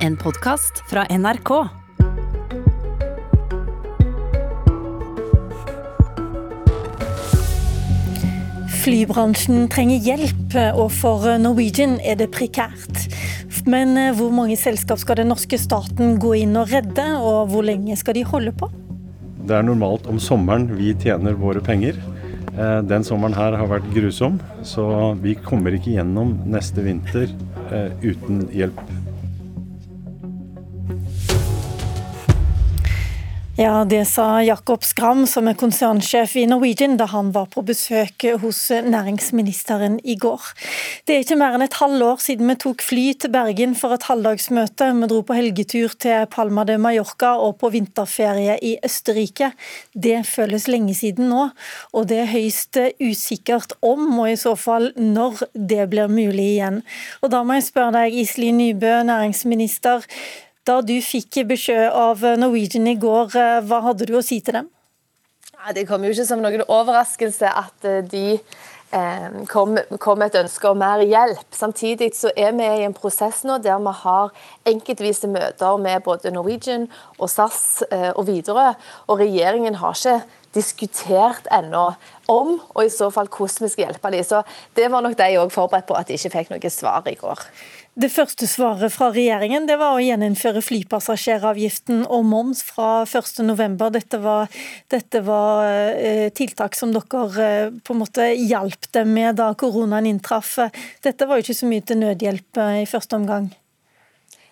En podkast fra NRK. Flybransjen trenger hjelp, og for Norwegian er det prekært. Men eh, hvor mange selskap skal den norske staten gå inn og redde, og hvor lenge skal de holde på? Det er normalt om sommeren vi tjener våre penger. Eh, den sommeren her har vært grusom, så vi kommer ikke gjennom neste vinter eh, uten hjelp. Ja, Det sa Jakob Skram, som er konsernsjef i Norwegian, da han var på besøk hos næringsministeren i går. Det er ikke mer enn et halvår siden vi tok fly til Bergen for et halvdagsmøte. Vi dro på helgetur til Palma de Mallorca og på vinterferie i Østerrike. Det føles lenge siden nå, og det er høyst usikkert om, og i så fall når, det blir mulig igjen. Og Da må jeg spørre deg, Iselin Nybø, næringsminister. Da du fikk beskjed av Norwegian i går, eh, hva hadde du å si til dem? det kom jo ikke som noen overraskelse at eh, de eh, kom, kom et ønske om mer hjelp. Samtidig så er vi i en prosess nå der vi har enkeltvise møter med både Norwegian og SAS og Widerøe. Og regjeringen har ikke diskutert ennå om, og i så fall hvordan vi skal hjelpe dem. Så det var nok de òg forberedt på at de ikke fikk noe svar i går. Det første svaret fra regjeringen det var å gjeninnføre flypassasjeravgiften og moms fra 1.11. Dette var, dette var eh, tiltak som dere eh, på en måte hjalp dem med da koronaen inntraff. Dette var jo ikke så mye til nødhjelp eh, i første omgang.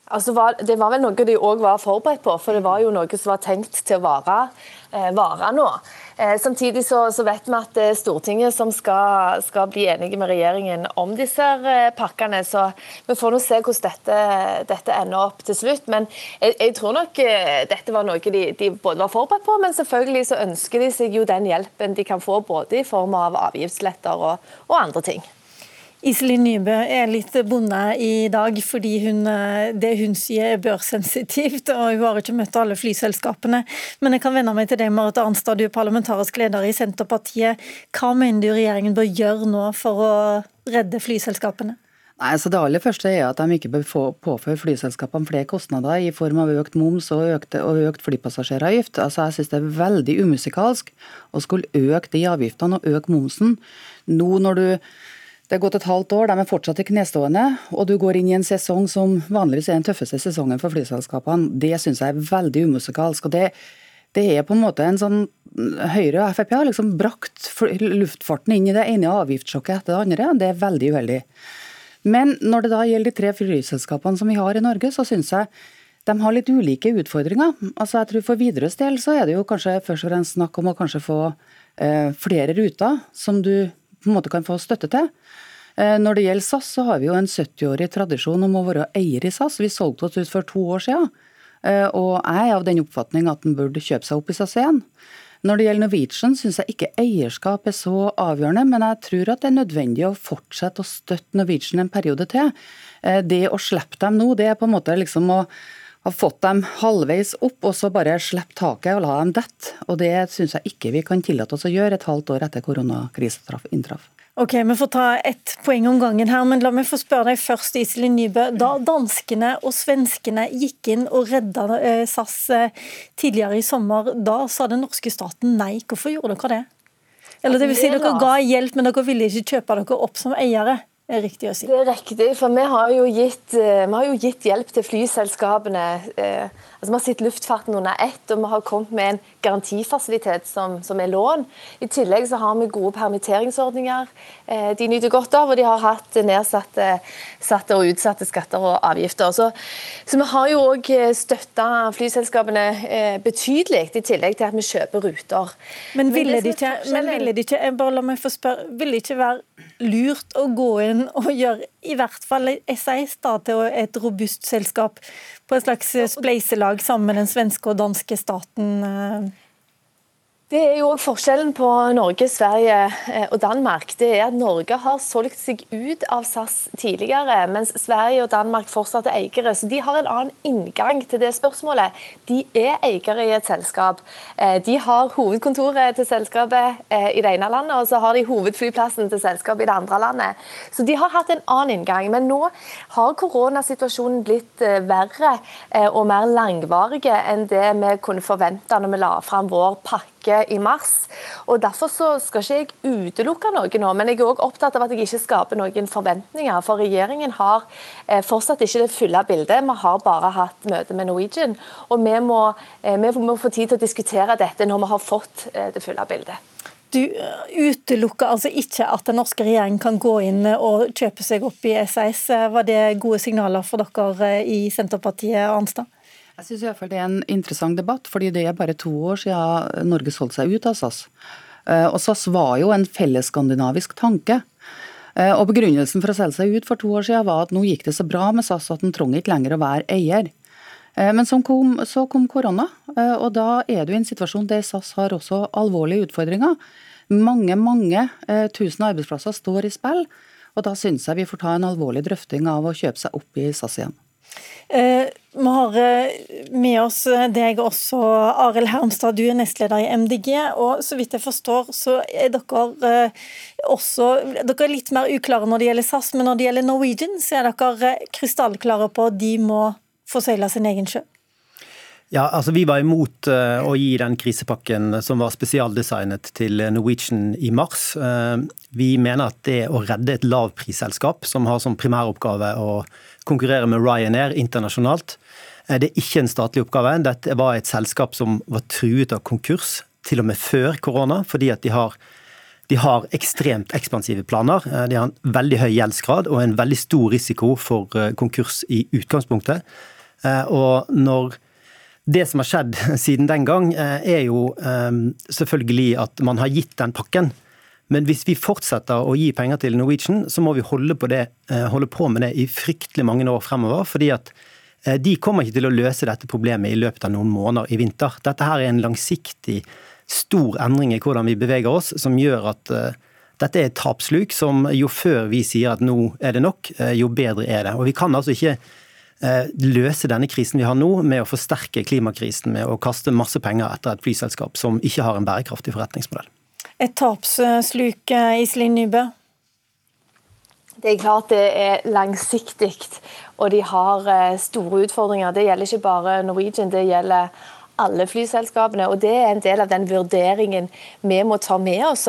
Altså var, det var vel noe de òg var forberedt på, for det var jo noe som var tenkt til å vare, eh, vare nå. Eh, samtidig så, så, vet vi at det er Stortinget som skal, skal, bli enige med regjeringen om disse eh, pakkene. Så vi får nå se hvordan dette, dette, ender opp til slutt. Men jeg, jeg tror nok eh, dette var noe de, de, både var forberedt på, men selvfølgelig så ønsker de seg jo den hjelpen de kan få, både i form av avgiftsletter og, og andre ting. Iselin Nybø er litt bonde i dag fordi hun, eh, det hun sier er børssensitivt, og hun har ikke møtt alle flyselskapene. Men jeg kan vende meg til deg, Marit Arnstad, du er parlamentarisk leder i Senterpartiet. Hva mener du regjeringen bør gjøre nå for å redde flyselskapene? Nei, så Det aller første er at de ikke bør påføre flyselskapene flere kostnader i form av økt moms og økt, og økt flypassasjeravgift. Altså, Jeg synes det er veldig umusikalsk å skulle øke de avgiftene og øke momsen nå når du det er gått et halvt år, de er fortsatt i knestående, og du går inn i en sesong som vanligvis er den tøffeste sesongen for flyselskapene. Det syns jeg er veldig umusikalsk. og det, det er på en måte en sånn Høyre og Frp har liksom brakt luftfarten inn i det ene avgiftssjokket etter det andre. Det er veldig uheldig. Men når det da gjelder de tre flyselskapene som vi har i Norge, så syns jeg de har litt ulike utfordringer. Altså jeg tror For Widerøes del så er det jo kanskje først og fremst snakk om å kanskje få eh, flere ruter som du på en måte kan få støtte til. Eh, når det gjelder SAS, så har vi jo en 70-årig tradisjon om å være eier i SAS. Vi solgte oss ut for to år siden. Eh, og jeg er av den oppfatning at en burde kjøpe seg opp i SAS igjen. Når det gjelder Norwegian, syns jeg ikke eierskap er så avgjørende, men jeg tror at det er nødvendig å fortsette å støtte Norwegian en periode til. Eh, det å slippe dem nå, det er på en måte liksom å ha fått dem halvveis opp, og så bare slippe taket og la dem dette. Og det syns jeg ikke vi kan tillate oss å gjøre et halvt år etter koronakrisen inntraff. Ok, Vi får ta ett poeng om gangen her, men la meg få spørre deg først, Iselin Nybø. Da danskene og svenskene gikk inn og redda eh, SAS eh, tidligere i sommer, da sa den norske staten nei. Hvorfor gjorde dere det? Eller det vil si, Dere ga hjelp, men dere ville ikke kjøpe dere opp som eiere? Er riktig å si. Det er riktig, for vi har jo gitt, eh, har jo gitt hjelp til flyselskapene. Eh, altså Vi har sett luftfarten under ett, og vi har kommet med en garantifasilitet som, som, er lån. I tillegg så har vi gode permitteringsordninger eh, de nyter godt av, og de har hatt nedsatte og utsatte skatter og avgifter. Så, så vi har jo òg støtta flyselskapene betydelig, i tillegg til at vi kjøper ruter. Men ville de ikke, men ville det ikke, bare la meg få spørre, ville det ikke være lurt å gå inn og gjøre i hvert fall SAS da, til et robust selskap på et slags spleiselag sammen med den svenske og danske staten? Det er jo Forskjellen på Norge, Sverige eh, og Danmark det er at Norge har solgt seg ut av SAS tidligere, mens Sverige og Danmark fortsatt er eiere. Så De har en annen inngang til det spørsmålet. De er eiere i et selskap. Eh, de har hovedkontoret til selskapet eh, i det ene landet, og så har de hovedflyplassen til selskapet i det andre landet. Så De har hatt en annen inngang. Men nå har koronasituasjonen blitt verre og mer langvarige enn det vi kunne forvente når vi la fram vår pakke i mars. og Derfor så skal ikke jeg utelukke noe nå, men jeg er også opptatt av at jeg ikke skaper noen forventninger. For regjeringen har eh, fortsatt ikke det fulle bildet. Vi har bare hatt møte med Norwegian. Og vi må, eh, vi må få tid til å diskutere dette når vi har fått eh, det fulle bildet. Du utelukker altså ikke at den norske regjeringen kan gå inn og kjøpe seg opp i SAS. Var det gode signaler for dere i Senterpartiet, Arnstad? Jeg synes iallfall Det er en interessant debatt, fordi det er bare to år siden Norge solgte seg ut av SAS. Eh, og SAS var jo en fellesskandinavisk tanke. Eh, og Begrunnelsen for å selge seg ut for to år siden var at nå gikk det så bra med SAS at en trenger ikke lenger å være eier. Eh, men så kom, så kom korona, og da er du i en situasjon der SAS har også alvorlige utfordringer. Mange mange tusen arbeidsplasser står i spill, og da syns jeg vi får ta en alvorlig drøfting av å kjøpe seg opp i SAS igjen. Eh, vi har eh, med oss deg også, Arild Hermstad. Du er nestleder i MDG. og Så vidt jeg forstår, så er dere eh, også dere er litt mer uklare når det gjelder SAS, men når det gjelder Norwegian, så er dere krystallklare på at de må få seile sin egen sjø. Ja, altså Vi var imot å gi den krisepakken som var spesialdesignet til Norwegian i mars. Vi mener at det å redde et lavprisselskap som har som primæroppgave å konkurrere med Ryanair internasjonalt, uh, det er ikke en statlig oppgave. Dette var et selskap som var truet av konkurs til og med før korona, fordi at de har de har ekstremt ekspansive planer. De har en veldig høy gjeldsgrad og en veldig stor risiko for konkurs i utgangspunktet. Og når det som har skjedd siden den gang, eh, er jo eh, selvfølgelig at man har gitt den pakken. Men hvis vi fortsetter å gi penger til Norwegian, så må vi holde på, det, eh, holde på med det i fryktelig mange år fremover. fordi at de kommer ikke til å løse dette problemet i løpet av noen måneder i vinter. Dette her er en langsiktig, stor endring i hvordan vi beveger oss, som gjør at dette er et tapsluk som jo før vi sier at nå er det nok, jo bedre er det. Og vi kan altså ikke Eh, løse denne krisen vi har nå, med å forsterke klimakrisen med å kaste masse penger etter et flyselskap som ikke har en bærekraftig forretningsmodell. Et tapssluk, eh, Iselin Nybø? Det er klart det er langsiktig, og de har eh, store utfordringer. Det gjelder ikke bare Norwegian, det gjelder alle flyselskapene. og Det er en del av den vurderingen vi må ta med oss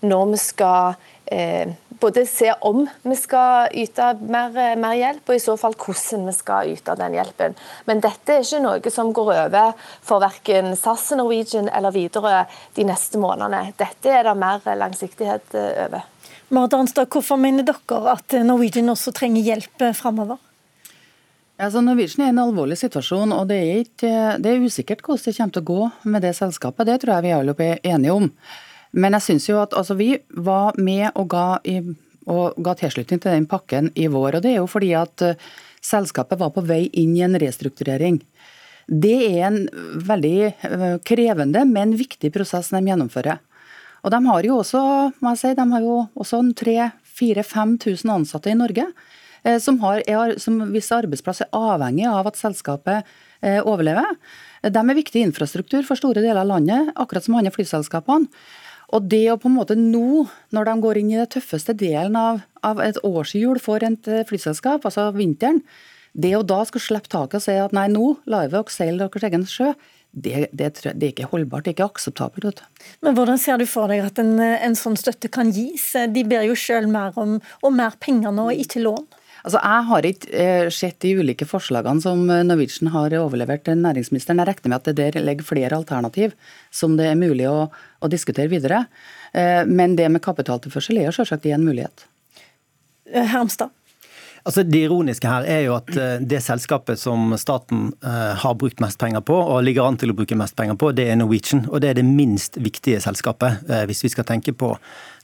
når vi skal eh, både se om vi skal yte mer, mer, hjelp, og i så fall hvordan vi skal yte den hjelpen. Men dette er ikke noe som går over for verken SAS, Norwegian eller Widerøe de neste månedene. Dette er det mer langsiktighet eh, over. Marit Arnstad, hvorfor mener dere at Norwegian også trenger hjelp eh, framover? Altså, Norwegian er i en alvorlig situasjon, og det er, ikke, det er usikkert hvordan det kommer til å gå med det selskapet. Det tror jeg vi alle er enige om. Men jeg syns jo at altså, vi var med og ga, i, og ga tilslutning til den pakken i vår. Og det er jo fordi at uh, selskapet var på vei inn i en restrukturering. Det er en veldig uh, krevende, men viktig prosess de gjennomfører. Og de har jo også, må jeg si, de har jo også 3000-5000 ansatte i Norge. Uh, som, har, er, som hvis arbeidsplass er avhengig av at selskapet overlever. De er viktig infrastruktur for store deler av landet, akkurat som andre flyselskapene. Og det å på en måte nå, når de går inn i den tøffeste delen av, av et årshjul for et eh, flyselskap, altså vinteren, det å da skulle slippe taket og si at nei, nå lar vi dere seile deres egen sjø, det, det, det, er ikke holdbart, det er ikke akseptabelt. Men Hvordan ser du for deg at en, en sånn støtte kan gis? De ber jo sjøl mer om, om mer penger nå, ikke lån. Altså, Jeg har ikke eh, sett de ulike forslagene som eh, Norwegian har overlevert til næringsministeren. Jeg regner med at det der ligger flere alternativ som det er mulig å, å diskutere videre. Eh, men det med kapitaltilførsel er jo selvsagt en mulighet. Hermstad? Altså Det ironiske her er jo at det selskapet som staten har brukt mest penger på, og ligger an til å bruke mest penger på, det er Norwegian. Og det er det minst viktige selskapet, hvis vi skal tenke på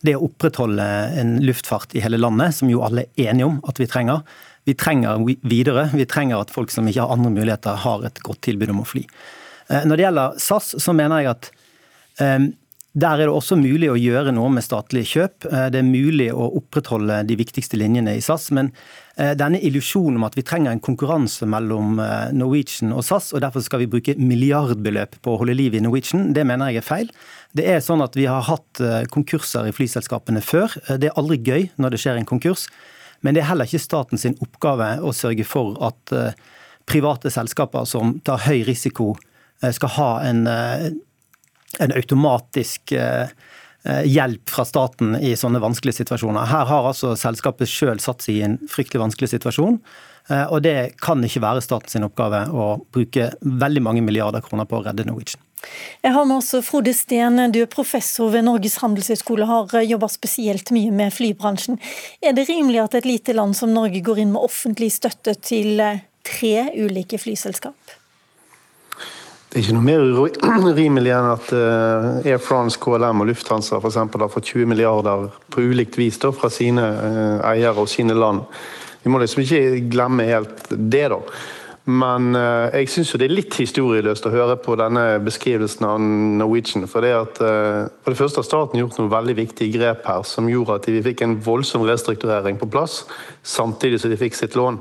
det å opprettholde en luftfart i hele landet, som jo alle er enige om at vi trenger. Vi trenger videre. Vi trenger at folk som ikke har andre muligheter, har et godt tilbud om å fly. Eh, når det gjelder SAS, så mener jeg at Der er det også mulig å gjøre noe med statlige kjøp. Det er mulig å opprettholde de viktigste linjene i SAS. Men denne illusjonen om at vi trenger en konkurranse mellom Norwegian og SAS, og derfor skal vi bruke milliardbeløp på å holde liv i Norwegian, det mener jeg er feil. Det er sånn at Vi har hatt konkurser i flyselskapene før. Det er aldri gøy når det skjer en konkurs. Men det er heller ikke statens oppgave å sørge for at eh, private selskaper som tar høy risiko, eh, skal ha en, eh, en automatisk hjelp fra staten i sånne vanskelige situasjoner. Her har altså selskapet sjøl satt seg i en fryktelig vanskelig situasjon. Og det kan ikke være statens oppgave å bruke veldig mange milliarder kroner på å redde Norwegian. Jeg har med oss Frode Steen, du er professor ved Norges handelshøyskole og har jobba spesielt mye med flybransjen. Er det rimelig at et lite land som Norge går inn med offentlig støtte til eh, tre ulike flyselskap? Det er ikke noe mer rimelig enn at eh, Air France, KLM og Lufthansa for eksempel, har fått 20 milliarder på ulikt vis da, fra sine eh, eiere og sine land. Vi må liksom ikke glemme helt det, da. Men uh, jeg syns det er litt historieløst å høre på denne beskrivelsen av Norwegian. For det, at, for det første har staten gjort noen veldig viktige grep her som gjorde at vi fikk en voldsom restrukturering på plass, samtidig som de fikk sitt lån.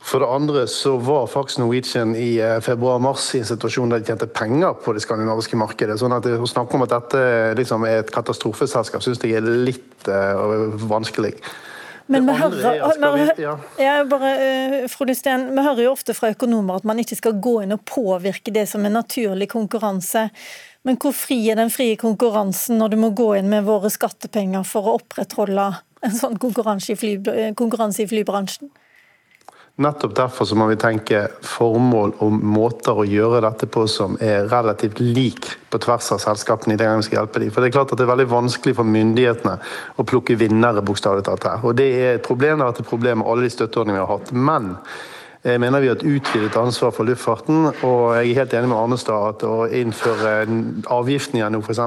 For det andre så var faktisk Norwegian i uh, februar-mars i en situasjon der de tjente penger på det skandinaviske markedet. sånn at Å snakke om at dette liksom, er et katastrofeselskap, syns jeg er litt vanskelig. Men vi hører, vi, ja. bare, uh, Frode Steen, vi hører jo ofte fra økonomer at man ikke skal gå inn og påvirke det som er naturlig konkurranse. Men hvor fri er den frie konkurransen når du må gå inn med våre skattepenger for å opprettholde en sånn konkurranse i, fly, konkurranse i flybransjen? Nettopp derfor så må vi tenke formål og måter å gjøre dette på som er relativt lik på tvers av selskapene i det vi skal hjelpe dem. For Det er klart at det er veldig vanskelig for myndighetene å plukke vinnere, bokstavelig talt. her. Og Det er et problem, det har vært et problem med alle de støtteordningene vi har hatt. Men mener vi har et utvidet ansvar for luftfarten, og jeg er helt enig med Arnestad at å innføre avgiftene igjen nå, f.eks.,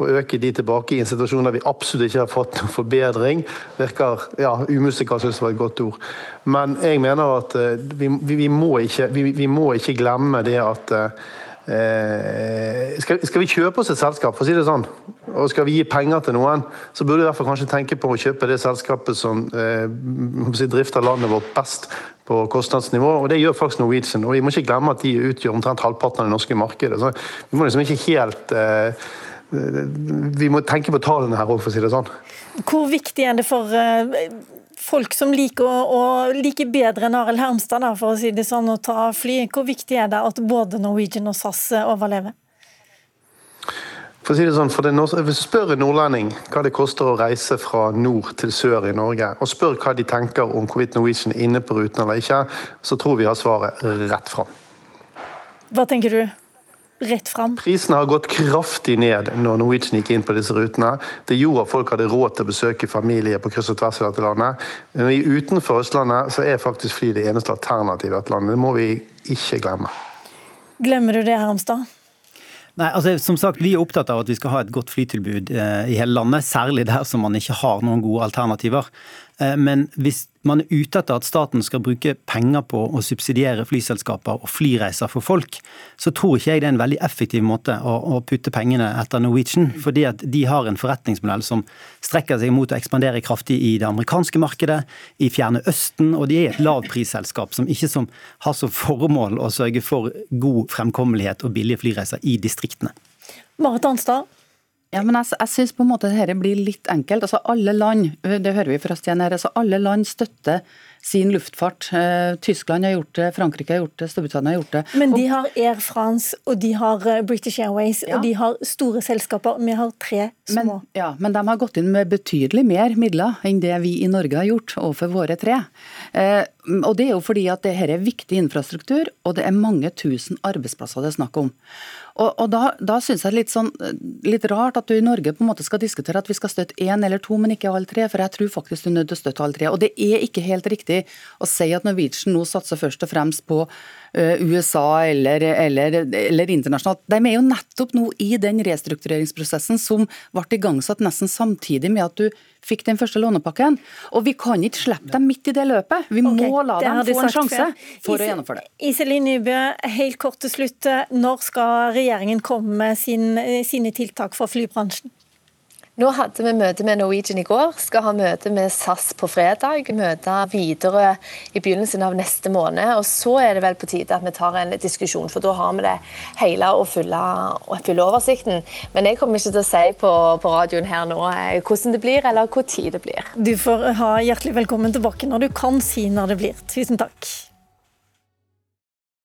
og øke de tilbake i en situasjon der vi absolutt ikke har fått noen forbedring, virker ja, umusikalsk, det var et godt ord. Men jeg mener at uh, vi, vi, vi, må ikke, vi, må ikke, glemme det at Eh, skal, skal, vi kjøpe oss et selskap, for å si det sånn, og skal vi gi penger til noen, så burde vi i hvert fall kanskje tenke på å kjøpe det selskapet som eh, drifter landet vårt best på kostnadsnivå. og Det gjør faktisk Norwegian. og Vi må ikke glemme at de utgjør omtrent halvparten av det norske markedet. så Vi må liksom ikke helt eh, Vi må tenke på tallene her òg, for å si det sånn. Hvor viktig er det for eh, folk som liker, å, å, like bedre enn Arild Hermstad, da, for å si det sånn, å ta fly. Hvor viktig er det at både Norwegian og SAS overlever? For å si det sånn, for det, Hvis du spør en nordlending hva det koster å reise fra nord til sør i Norge, og spør hva de tenker om hvorvidt Norwegian er inne på ruten eller ikke, så tror vi har svaret rett fram. Hva tenker du? rett fram? Prisene har gått kraftig ned når Norwegian gikk inn på disse rutene. Det gjorde at folk hadde råd til å besøke familie på kryss og tvers i dette landet. Men utenfor Østlandet så er faktisk fly det eneste alternativet i dette landet. Det må vi ikke glemme. Glemmer du det, Hermstad? Nei, altså som sagt, Vi er opptatt av at vi skal ha et godt flytilbud eh, i hele landet, særlig der som man ikke har noen gode alternativer. Eh, men hvis man er ute etter at staten skal bruke penger på å subsidiere flyselskaper og flyreiser for folk, så tror ikke jeg det er en veldig effektiv måte å, å putte pengene etter Norwegian. Fordi at de har en forretningsmodell som strekker seg mot å ekspandere kraftig i det amerikanske markedet, i Fjerne Østen, og de er et lavprisselskap som ikke som har som formål å sørge for god fremkommelighet og billige flyreiser i distriktene. Marit Arnstad, ja, men Jeg, jeg synes på en måte dette blir litt enkelt. Altså Alle land det hører vi fra Stien her, altså alle land støtter sin luftfart. Eh, Tyskland har gjort det, Frankrike har gjort det, Storbritannia har gjort det. Men de har Air France og de har eh, British Airways ja. og de har store selskaper. Vi har tre små. Men, ja, men de har gått inn med betydelig mer midler enn det vi i Norge har gjort overfor våre tre. Eh, og Det er jo fordi at dette er viktig infrastruktur, og det er mange tusen arbeidsplasser det er snakk om. Og, og Da, da syns jeg det er litt, sånn, litt rart at du i Norge på en måte skal diskutere at vi skal støtte én eller to, men ikke alle tre. For jeg tror faktisk du er nødt til å støtte alle tre. Og det er ikke helt riktig å si at Norwegian nå satser først og fremst på uh, USA eller, eller, eller, internasjonalt. De er jo nettopp nå i den restruktureringsprosessen som ble igangsatt nesten samtidig med at du fikk den første lånepakken. Og vi kan ikke slippe dem midt i det løpet. Vi okay, må la dem få en sjanse for å gjennomføre det. Iselin Nybø, helt kort til slutt. Når skal regjeringen komme med sin, sine tiltak for flybransjen? Nå hadde vi møte med Norwegian i går, skal ha møte med SAS på fredag. Møte videre i begynnelsen av neste måned. og Så er det vel på tide at vi tar en diskusjon, for da har vi det hele og fulle, oversikten. Men jeg kommer ikke til å si på, på radioen her nå eh, hvordan det blir, eller hvor tid det blir. Du får ha hjertelig velkommen tilbake når du kan si når det blir. Tusen takk.